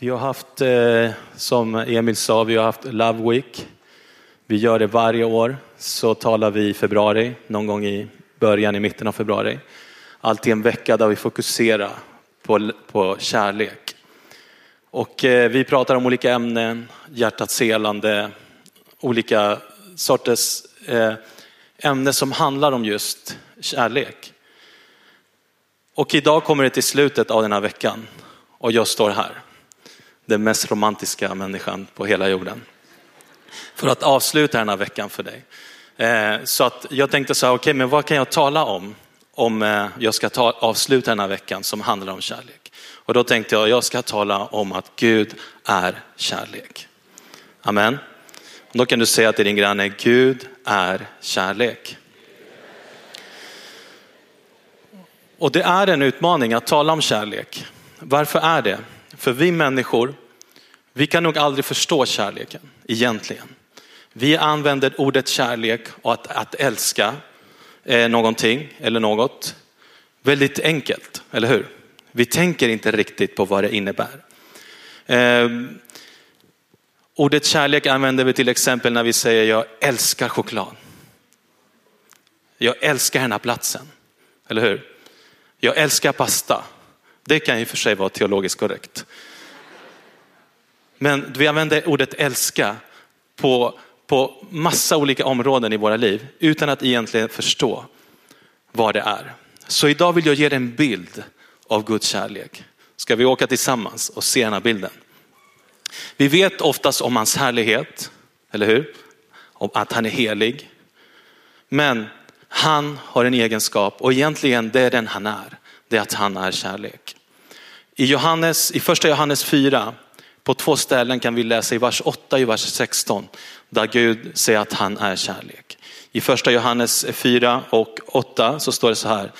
Vi har haft, eh, som Emil sa, vi har haft Love Week. Vi gör det varje år, så talar vi i februari, någon gång i början, i mitten av februari. Alltid en vecka där vi fokuserar på, på kärlek. Och eh, vi pratar om olika ämnen, hjärtats helande, olika sorters ämne ämnen som handlar om just kärlek. Och idag kommer det till slutet av den här veckan och jag står här den mest romantiska människan på hela jorden. För att avsluta den här veckan för dig. Eh, så att jag tänkte så här, okej, okay, men vad kan jag tala om? Om eh, jag ska ta, avsluta den här veckan som handlar om kärlek. Och då tänkte jag, jag ska tala om att Gud är kärlek. Amen. Då kan du säga till din granne, Gud är kärlek. Och det är en utmaning att tala om kärlek. Varför är det? För vi människor, vi kan nog aldrig förstå kärleken egentligen. Vi använder ordet kärlek och att, att älska eh, någonting eller något väldigt enkelt, eller hur? Vi tänker inte riktigt på vad det innebär. Eh, ordet kärlek använder vi till exempel när vi säger jag älskar choklad. Jag älskar den här platsen, eller hur? Jag älskar pasta. Det kan i och för sig vara teologiskt korrekt. Men vi använder ordet älska på, på massa olika områden i våra liv utan att egentligen förstå vad det är. Så idag vill jag ge dig en bild av Guds kärlek. Ska vi åka tillsammans och se den här bilden? Vi vet oftast om hans härlighet, eller hur? Om att han är helig. Men han har en egenskap och egentligen det är den han är. Det är att han är kärlek. I, Johannes, I första Johannes 4, på två ställen kan vi läsa i vers 8 och i vers 16, där Gud säger att han är kärlek. I första Johannes 4 och 8 så står det så här,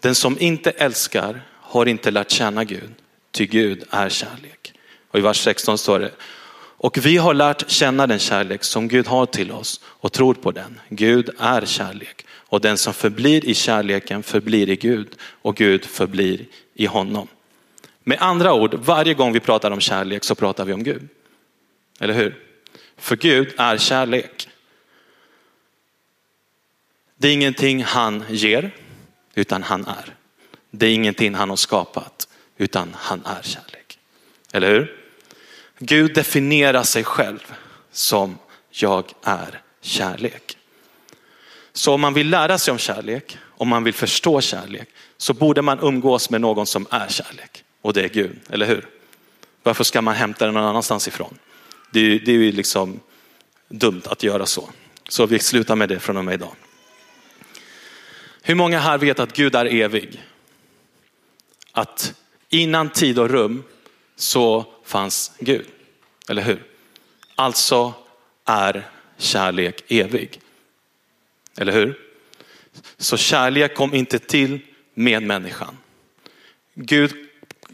den som inte älskar har inte lärt känna Gud, ty Gud är kärlek. Och i vers 16 står det, och vi har lärt känna den kärlek som Gud har till oss och tror på den. Gud är kärlek och den som förblir i kärleken förblir i Gud och Gud förblir i honom. Med andra ord, varje gång vi pratar om kärlek så pratar vi om Gud. Eller hur? För Gud är kärlek. Det är ingenting han ger, utan han är. Det är ingenting han har skapat, utan han är kärlek. Eller hur? Gud definierar sig själv som jag är kärlek. Så om man vill lära sig om kärlek, om man vill förstå kärlek, så borde man umgås med någon som är kärlek. Och det är Gud, eller hur? Varför ska man hämta den någon annanstans ifrån? Det är, det är ju liksom dumt att göra så. Så vi slutar med det från och med idag. Hur många här vet att Gud är evig? Att innan tid och rum så fanns Gud, eller hur? Alltså är kärlek evig. Eller hur? Så kärlek kom inte till med människan. Gud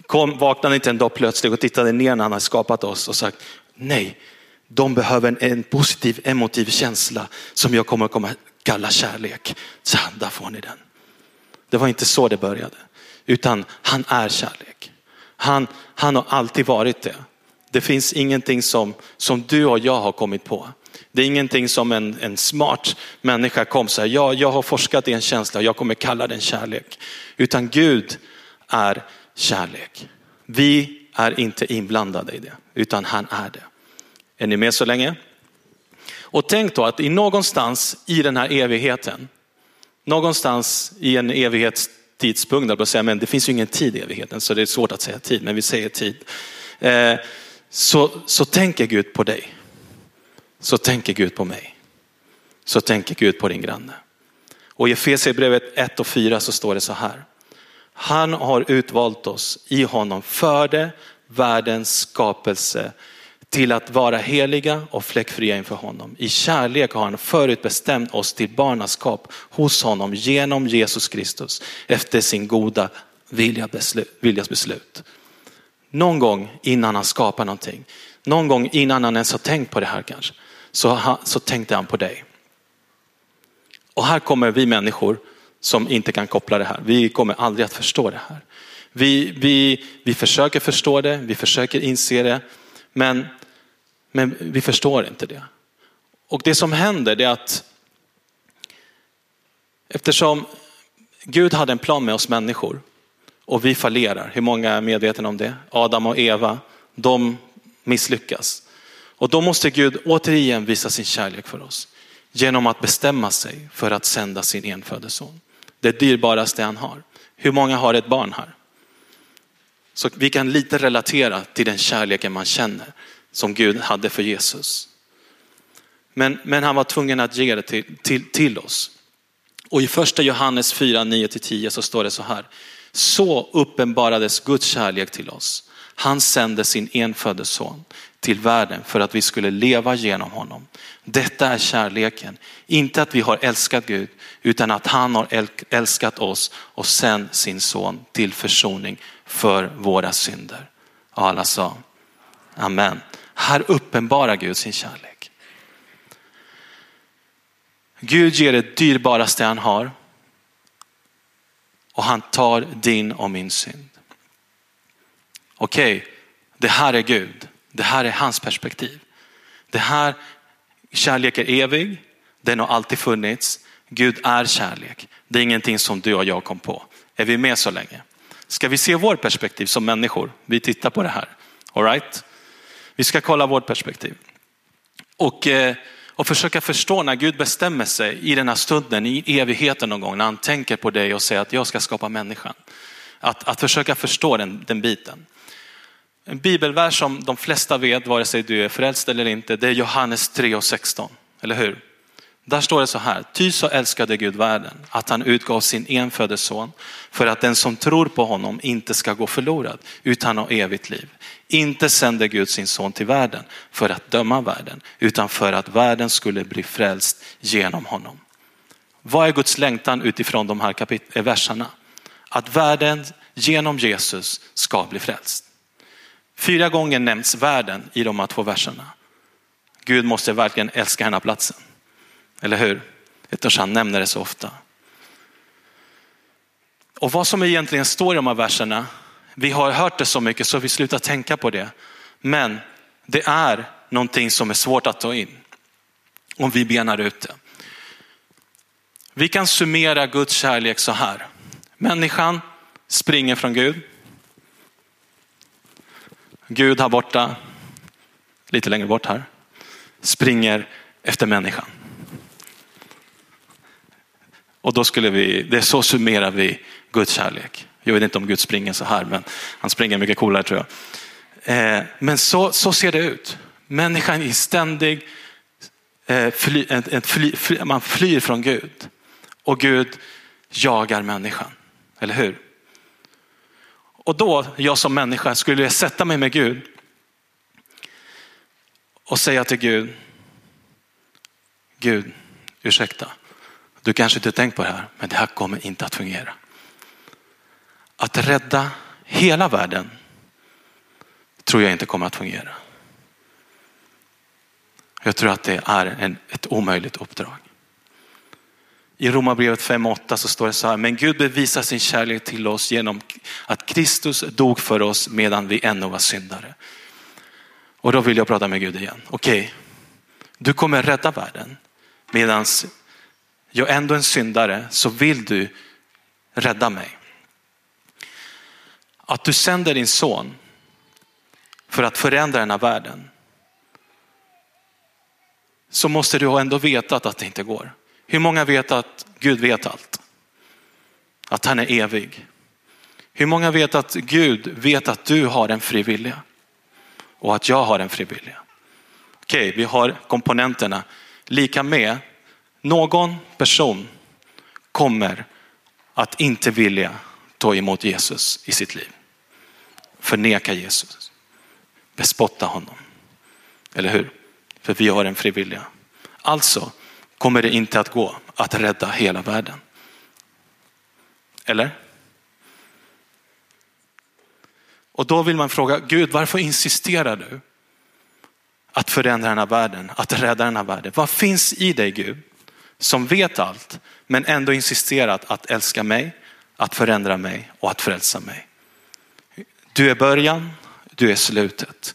kom, vaknade inte en dag plötsligt och tittade ner när han hade skapat oss och sagt nej, de behöver en, positiv emotiv känsla som jag kommer att komma kalla kärlek. Så där får ni den. Det var inte så det började, utan han är kärlek. Han, han har alltid varit det. Det finns ingenting som, som du och jag har kommit på. Det är ingenting som en, en smart människa kom och sa, ja, jag har forskat i en känsla och jag kommer kalla den kärlek. Utan Gud är kärlek. Vi är inte inblandade i det, utan han är det. Är ni med så länge? Och tänk då att i någonstans i den här evigheten, någonstans i en evighetstidspunkt, men det finns ju ingen tid i evigheten så det är svårt att säga tid, men vi säger tid. Eh, så, så tänker Gud på dig så tänker Gud på mig. Så tänker Gud på din granne. Och i Efesierbrevet 1 och 4 så står det så här. Han har utvalt oss i honom före världens skapelse till att vara heliga och fläckfria inför honom. I kärlek har han förutbestämt oss till barnaskap hos honom genom Jesus Kristus efter sin goda viljas beslut. Någon gång innan han skapar någonting, någon gång innan han ens har tänkt på det här kanske, så, så tänkte han på dig. Och här kommer vi människor som inte kan koppla det här. Vi kommer aldrig att förstå det här. Vi, vi, vi försöker förstå det, vi försöker inse det, men, men vi förstår inte det. Och det som händer är att eftersom Gud hade en plan med oss människor och vi fallerar, hur många är medvetna om det? Adam och Eva, de misslyckas. Och då måste Gud återigen visa sin kärlek för oss genom att bestämma sig för att sända sin enfödde son. Det dyrbaraste han har. Hur många har ett barn här? Så vi kan lite relatera till den kärleken man känner som Gud hade för Jesus. Men, men han var tvungen att ge det till, till, till oss. Och i första Johannes 4, 9-10 så står det så här. Så uppenbarades Guds kärlek till oss. Han sände sin enfödde son till världen för att vi skulle leva genom honom. Detta är kärleken. Inte att vi har älskat Gud, utan att han har älskat oss och sänt sin son till försoning för våra synder. Och alla sa Amen. Här uppenbarar Gud sin kärlek. Gud ger det dyrbaraste han har och han tar din och min synd. Okej, okay, det här är Gud. Det här är hans perspektiv. Det här, kärlek är evig, den har alltid funnits. Gud är kärlek. Det är ingenting som du och jag kom på. Är vi med så länge? Ska vi se vårt perspektiv som människor? Vi tittar på det här. All right? Vi ska kolla vårt perspektiv. Och, eh, och försöka förstå när Gud bestämmer sig i den här stunden, i evigheten någon gång, när han tänker på dig och säger att jag ska skapa människan. Att, att försöka förstå den, den biten. En bibelvers som de flesta vet, vare sig du är frälst eller inte, det är Johannes 3 och 16. Eller hur? Där står det så här, ty så älskade Gud världen att han utgav sin enfödde son för att den som tror på honom inte ska gå förlorad utan ha evigt liv. Inte sände Gud sin son till världen för att döma världen utan för att världen skulle bli frälst genom honom. Vad är Guds längtan utifrån de här eh, verserna? Att världen genom Jesus ska bli frälst. Fyra gånger nämns världen i de här två verserna. Gud måste verkligen älska den här platsen. Eller hur? Eftersom han nämner det så ofta. Och vad som egentligen står i de här verserna, vi har hört det så mycket så vi slutar tänka på det. Men det är någonting som är svårt att ta in om vi benar ut det. Vi kan summera Guds kärlek så här. Människan springer från Gud. Gud här borta, lite längre bort här, springer efter människan. Och då skulle vi, det är så summerar vi Guds kärlek. Jag vet inte om Gud springer så här, men han springer mycket coolare tror jag. Eh, men så, så ser det ut. Människan är ständig, eh, fly, fly, fly, man flyr från Gud. Och Gud jagar människan, eller hur? Och då, jag som människa, skulle jag sätta mig med Gud och säga till Gud, Gud, ursäkta, du kanske inte tänkt på det här, men det här kommer inte att fungera. Att rädda hela världen tror jag inte kommer att fungera. Jag tror att det är en, ett omöjligt uppdrag. I Romarbrevet 5.8 så står det så här, men Gud bevisar sin kärlek till oss genom att Kristus dog för oss medan vi ännu var syndare. Och då vill jag prata med Gud igen. Okej, okay. du kommer rädda världen medan jag ändå är en syndare så vill du rädda mig. Att du sänder din son för att förändra den här världen så måste du ha ändå vetat att det inte går. Hur många vet att Gud vet allt? Att han är evig. Hur många vet att Gud vet att du har en fri vilja? Och att jag har en fri vilja. Okej, vi har komponenterna. Lika med någon person kommer att inte vilja ta emot Jesus i sitt liv. Förneka Jesus. Bespotta honom. Eller hur? För vi har en fri vilja. Alltså kommer det inte att gå att rädda hela världen. Eller? Och då vill man fråga Gud, varför insisterar du att förändra den här världen, att rädda den här världen? Vad finns i dig Gud som vet allt men ändå insisterat att älska mig, att förändra mig och att frälsa mig? Du är början, du är slutet.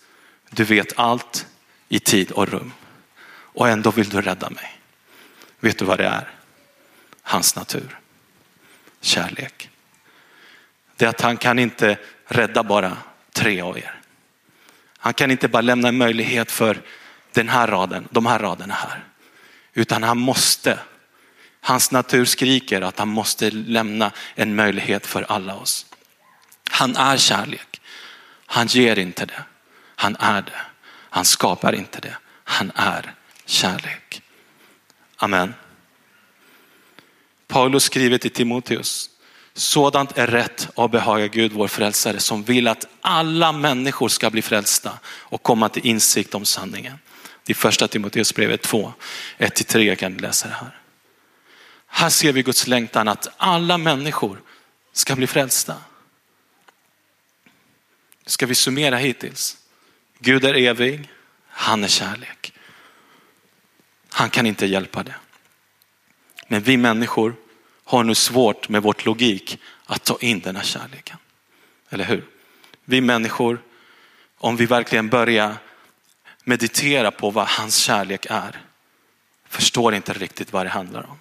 Du vet allt i tid och rum. Och ändå vill du rädda mig. Vet du vad det är? Hans natur. Kärlek. Det är att han kan inte rädda bara tre av er. Han kan inte bara lämna en möjlighet för den här raden, de här raderna här. Utan han måste, hans natur skriker att han måste lämna en möjlighet för alla oss. Han är kärlek. Han ger inte det. Han är det. Han skapar inte det. Han är kärlek. Amen. Paulus skriver till Timoteus. Sådant är rätt och behagar Gud vår frälsare som vill att alla människor ska bli frälsta och komma till insikt om sanningen. Det är första Timoteusbrevet 2, 1-3 kan du läsa det här. Här ser vi Guds längtan att alla människor ska bli frälsta. Ska vi summera hittills? Gud är evig, han är kärlek. Han kan inte hjälpa det. Men vi människor har nu svårt med vårt logik att ta in den här kärleken. Eller hur? Vi människor, om vi verkligen börjar meditera på vad hans kärlek är, förstår inte riktigt vad det handlar om.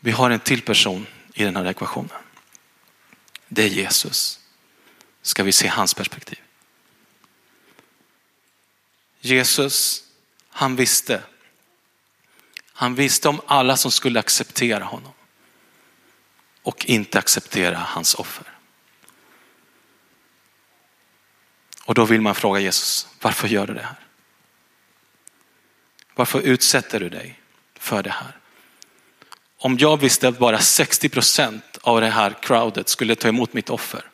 Vi har en till person i den här ekvationen. Det är Jesus. Ska vi se hans perspektiv. Jesus, han visste. Han visste om alla som skulle acceptera honom och inte acceptera hans offer. Och då vill man fråga Jesus, varför gör du det här? Varför utsätter du dig för det här? Om jag visste att bara 60 procent av det här crowdet skulle ta emot mitt offer,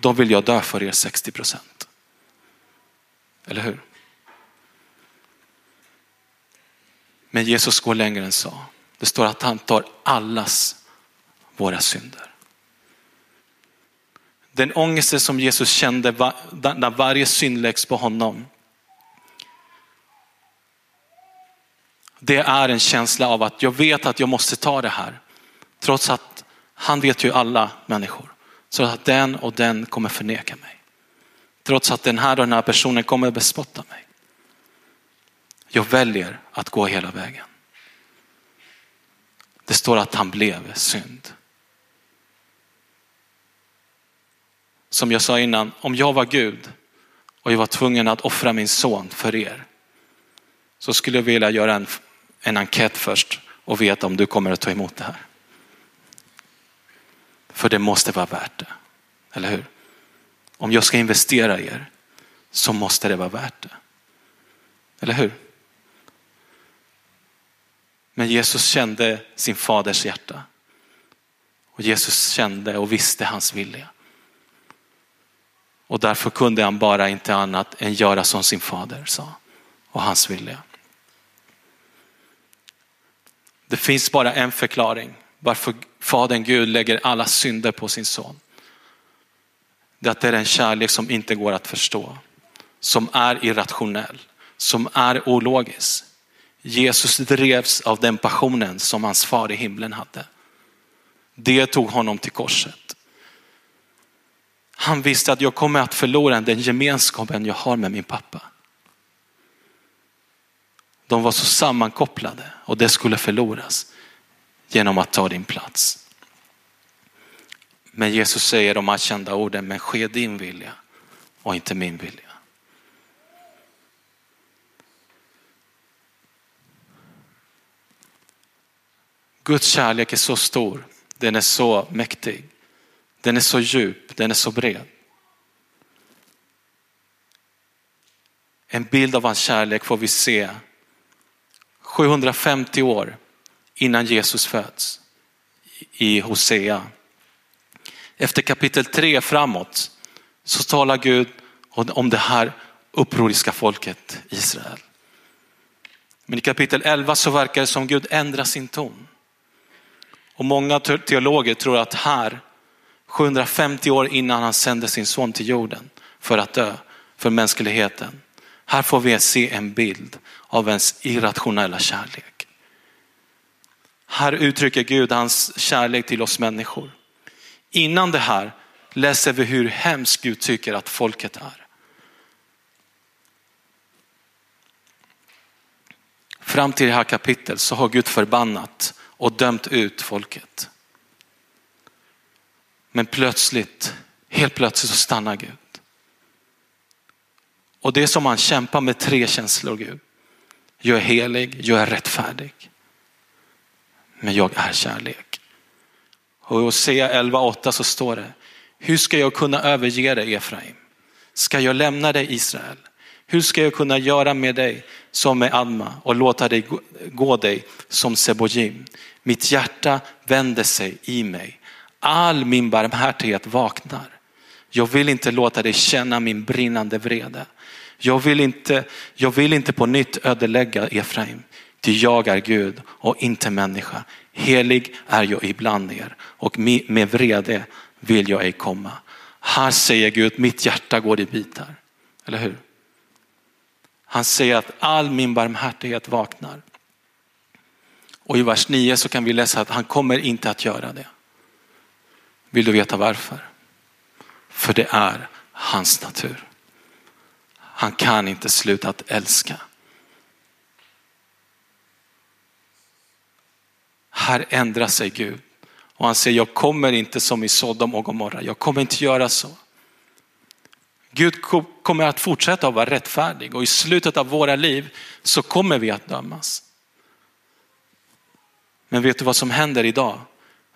då vill jag dö för er 60 procent. Eller hur? Men Jesus går längre än så. Det står att han tar allas våra synder. Den ångesten som Jesus kände när varje synd läggs på honom. Det är en känsla av att jag vet att jag måste ta det här. Trots att han vet ju alla människor. Så att den och den kommer förneka mig. Trots att den här och den här personen kommer bespotta mig. Jag väljer att gå hela vägen. Det står att han blev synd. Som jag sa innan, om jag var Gud och jag var tvungen att offra min son för er så skulle jag vilja göra en, en enkät först och veta om du kommer att ta emot det här. För det måste vara värt det, eller hur? Om jag ska investera i er så måste det vara värt det. Eller hur? Men Jesus kände sin faders hjärta. Och Jesus kände och visste hans vilja. Och därför kunde han bara inte annat än göra som sin fader sa och hans vilja. Det finns bara en förklaring varför fadern Gud lägger alla synder på sin son. Det är att det är en kärlek som inte går att förstå, som är irrationell, som är ologisk. Jesus drevs av den passionen som hans far i himlen hade. Det tog honom till korset. Han visste att jag kommer att förlora den gemenskapen jag har med min pappa. De var så sammankopplade och det skulle förloras genom att ta din plats. Men Jesus säger de här kända orden, men ske din vilja och inte min vilja. Guds kärlek är så stor, den är så mäktig, den är så djup, den är så bred. En bild av hans kärlek får vi se 750 år innan Jesus föds i Hosea. Efter kapitel 3 framåt så talar Gud om det här upproriska folket Israel. Men i kapitel 11 så verkar det som Gud ändrar sin ton. Och många teologer tror att här, 750 år innan han sände sin son till jorden för att dö för mänskligheten. Här får vi se en bild av ens irrationella kärlek. Här uttrycker Gud hans kärlek till oss människor. Innan det här läser vi hur hemskt Gud tycker att folket är. Fram till det här kapitlet så har Gud förbannat och dömt ut folket. Men plötsligt, helt plötsligt så stannar Gud. Och det är som han kämpar med tre känslor Gud. Jag är helig, jag är rättfärdig. Men jag är kärlek. Och i Hosea 11.8 så står det, hur ska jag kunna överge dig Efraim? Ska jag lämna dig Israel? Hur ska jag kunna göra med dig som med Adma och låta dig gå dig som Sebojim? Mitt hjärta vänder sig i mig. All min barmhärtighet vaknar. Jag vill inte låta dig känna min brinnande vrede. Jag vill inte, jag vill inte på nytt ödelägga Efraim. Ty jag är Gud och inte människa. Helig är jag ibland er och med vrede vill jag ej komma. Här säger Gud, mitt hjärta går i bitar. Eller hur? Han säger att all min barmhärtighet vaknar. Och i vers 9 så kan vi läsa att han kommer inte att göra det. Vill du veta varför? För det är hans natur. Han kan inte sluta att älska. Här ändrar sig Gud och han säger jag kommer inte som i Sodom och Gomorra. Jag kommer inte göra så. Gud kommer att fortsätta att vara rättfärdig och i slutet av våra liv så kommer vi att dömas. Men vet du vad som händer idag?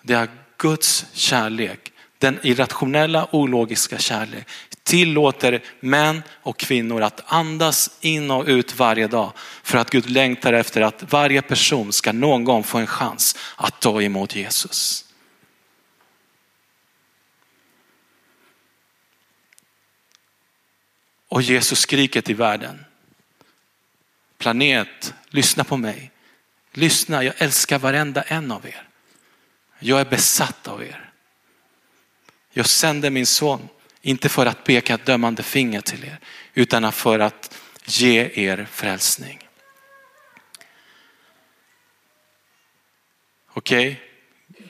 Det är Guds kärlek, den irrationella ologiska kärlek tillåter män och kvinnor att andas in och ut varje dag för att Gud längtar efter att varje person ska någon gång få en chans att ta emot Jesus. Och Jesus skriker till världen. Planet, lyssna på mig. Lyssna, jag älskar varenda en av er. Jag är besatt av er. Jag sänder min son, inte för att peka ett dömande finger till er, utan för att ge er frälsning. Okej, okay?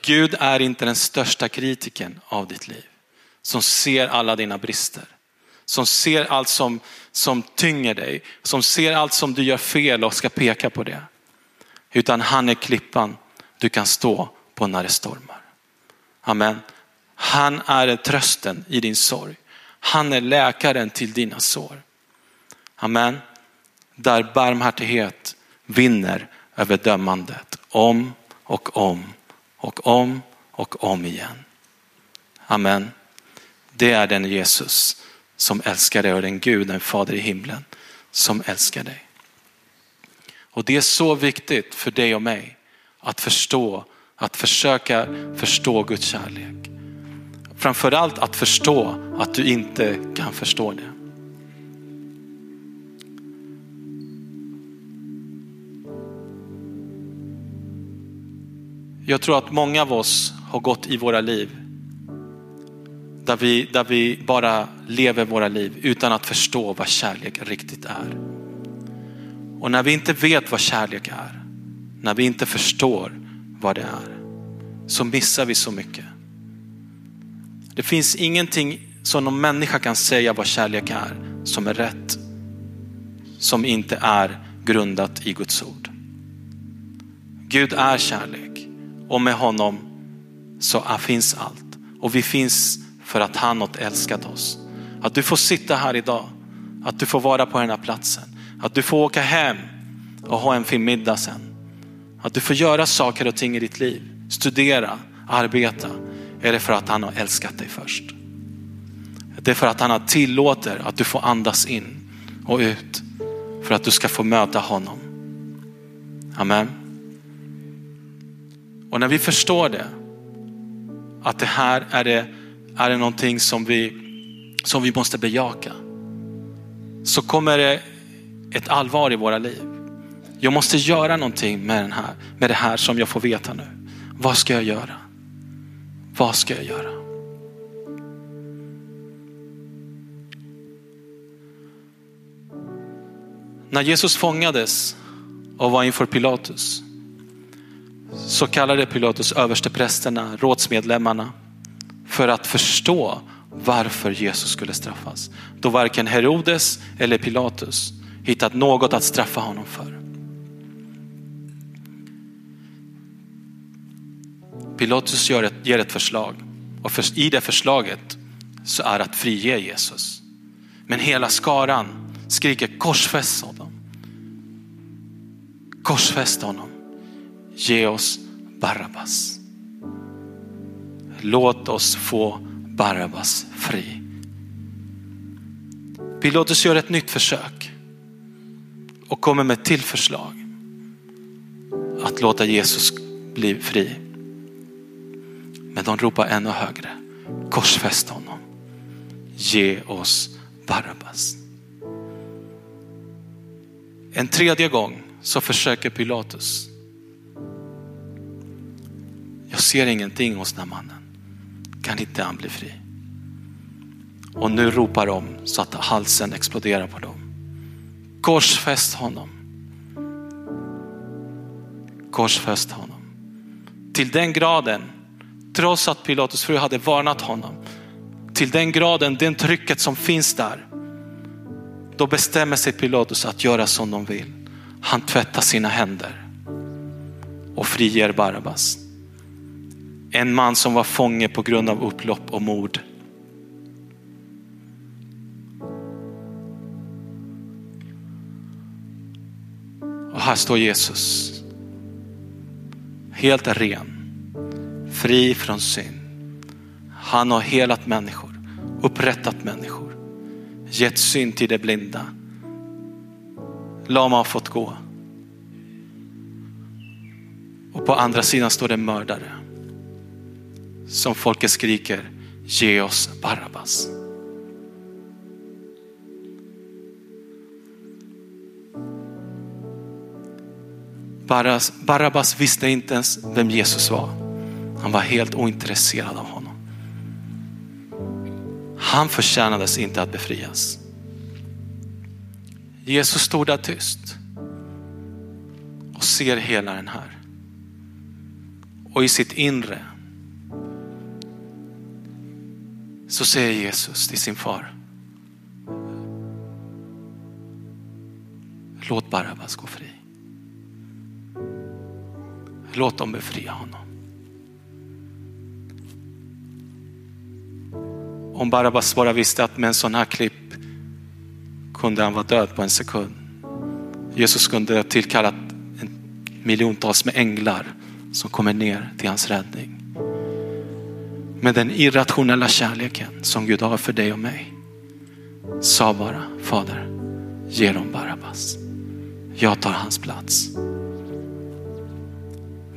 Gud är inte den största kritiken av ditt liv som ser alla dina brister som ser allt som, som tynger dig, som ser allt som du gör fel och ska peka på det. Utan han är klippan du kan stå på när det stormar. Amen. Han är trösten i din sorg. Han är läkaren till dina sår. Amen. Där barmhärtighet vinner över dömandet om och om och om och om igen. Amen. Det är den Jesus som älskar dig och den Gud, den fader i himlen som älskar dig. Och det är så viktigt för dig och mig att förstå, att försöka förstå Guds kärlek. Framförallt att förstå att du inte kan förstå det. Jag tror att många av oss har gått i våra liv där vi, där vi bara lever våra liv utan att förstå vad kärlek riktigt är. Och när vi inte vet vad kärlek är, när vi inte förstår vad det är, så missar vi så mycket. Det finns ingenting som någon människa kan säga vad kärlek är som är rätt, som inte är grundat i Guds ord. Gud är kärlek och med honom så finns allt. Och vi finns för att han har älskat oss. Att du får sitta här idag, att du får vara på den här platsen, att du får åka hem och ha en fin middag sen. Att du får göra saker och ting i ditt liv, studera, arbeta. Är det för att han har älskat dig först? Det är för att han har tillåter att du får andas in och ut för att du ska få möta honom. Amen. Och när vi förstår det, att det här är det är det någonting som vi, som vi måste bejaka. Så kommer det ett allvar i våra liv. Jag måste göra någonting med, den här, med det här som jag får veta nu. Vad ska jag göra? Vad ska jag göra? När Jesus fångades och var inför Pilatus så kallade Pilatus översteprästerna, rådsmedlemmarna för att förstå varför Jesus skulle straffas. Då varken Herodes eller Pilatus hittat något att straffa honom för. Pilatus gör ett, ger ett förslag och för, i det förslaget så är att frige Jesus. Men hela skaran skriker korsfäst honom. Korsfäst honom. Ge oss Barabbas. Låt oss få Barabbas fri. Pilatus gör ett nytt försök och kommer med ett till förslag. Att låta Jesus bli fri. Men de ropar ännu högre. Korsfäst honom. Ge oss Barabbas. En tredje gång så försöker Pilatus. Jag ser ingenting hos den här mannen. Kan inte han bli fri? Och nu ropar de så att halsen exploderar på dem. Korsfäst honom. Korsfäst honom. Till den graden, trots att Pilatus fru hade varnat honom, till den graden, den trycket som finns där, då bestämmer sig Pilatus att göra som de vill. Han tvättar sina händer och friger Barabbas. En man som var fånge på grund av upplopp och mord. Och här står Jesus. Helt ren, fri från synd. Han har helat människor, upprättat människor, gett syn till de blinda. Lama har fått gå. Och på andra sidan står det mördare. Som folket skriker, ge oss Barabbas. Barabbas visste inte ens vem Jesus var. Han var helt ointresserad av honom. Han förtjänades inte att befrias. Jesus stod där tyst och ser hela den här. Och i sitt inre så säger Jesus till sin far. Låt Barabbas gå fri. Låt dem befria honom. Om Barabbas bara visste att med en sån här klipp kunde han vara död på en sekund. Jesus kunde ha tillkallat miljontals med änglar som kommer ner till hans räddning. Med den irrationella kärleken som Gud har för dig och mig sa bara Fader, ge dem Barabbas. Jag tar hans plats.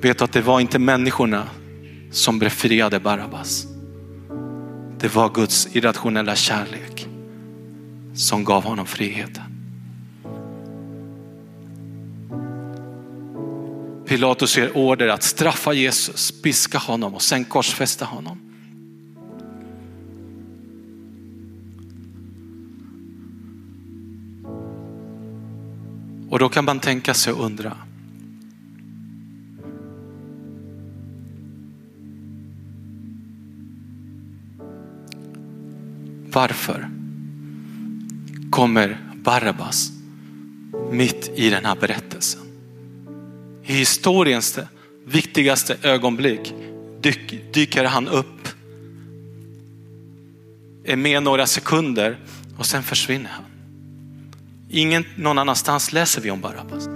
Vet att det var inte människorna som befriade Barabbas. Det var Guds irrationella kärlek som gav honom friheten. Pilatus ger order att straffa Jesus, piska honom och sen korsfästa honom. Och då kan man tänka sig och undra. Varför kommer Barabbas mitt i den här berättelsen? I historiens viktigaste ögonblick dyker han upp, är med några sekunder och sen försvinner han. Ingen någon annanstans läser vi om Barabbas.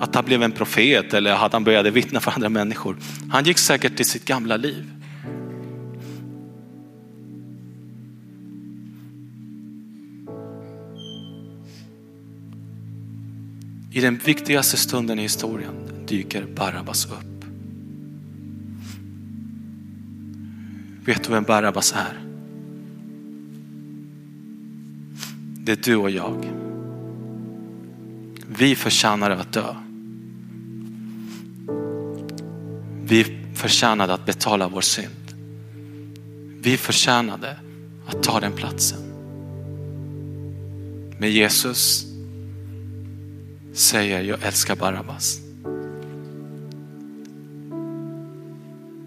Att han blev en profet eller att han började vittna för andra människor. Han gick säkert till sitt gamla liv. I den viktigaste stunden i historien dyker Barabbas upp. Vet du vem Barabbas är? Det är du och jag. Vi förtjänade att dö. Vi förtjänade att betala vår synd. Vi förtjänade att ta den platsen. Men Jesus säger jag älskar Barabbas.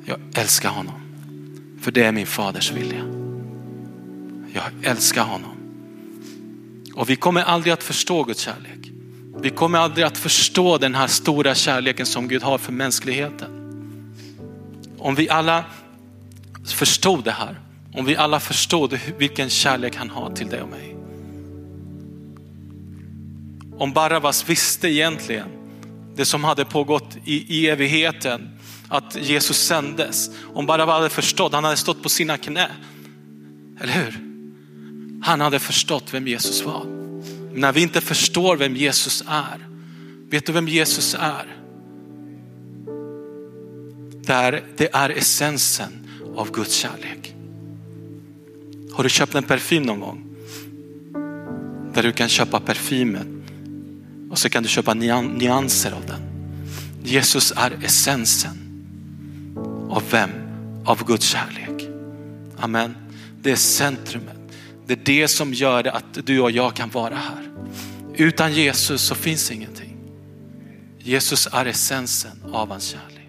Jag älskar honom. För det är min faders vilja. Jag älskar honom. Och vi kommer aldrig att förstå Guds kärlek. Vi kommer aldrig att förstå den här stora kärleken som Gud har för mänskligheten. Om vi alla förstod det här, om vi alla förstod vilken kärlek han har till dig och mig. Om Barabbas visste egentligen det som hade pågått i, i evigheten, att Jesus sändes. Om Barabbas hade förstått, han hade stått på sina knä. Eller hur? Han hade förstått vem Jesus var. När vi inte förstår vem Jesus är, vet du vem Jesus är? Där det är essensen av Guds kärlek. Har du köpt en parfym någon gång? Där du kan köpa parfymen och så kan du köpa nyanser av den. Jesus är essensen av vem? Av Guds kärlek. Amen. Det är centrumet. Det är det som gör det att du och jag kan vara här. Utan Jesus så finns ingenting. Jesus är essensen av hans kärlek.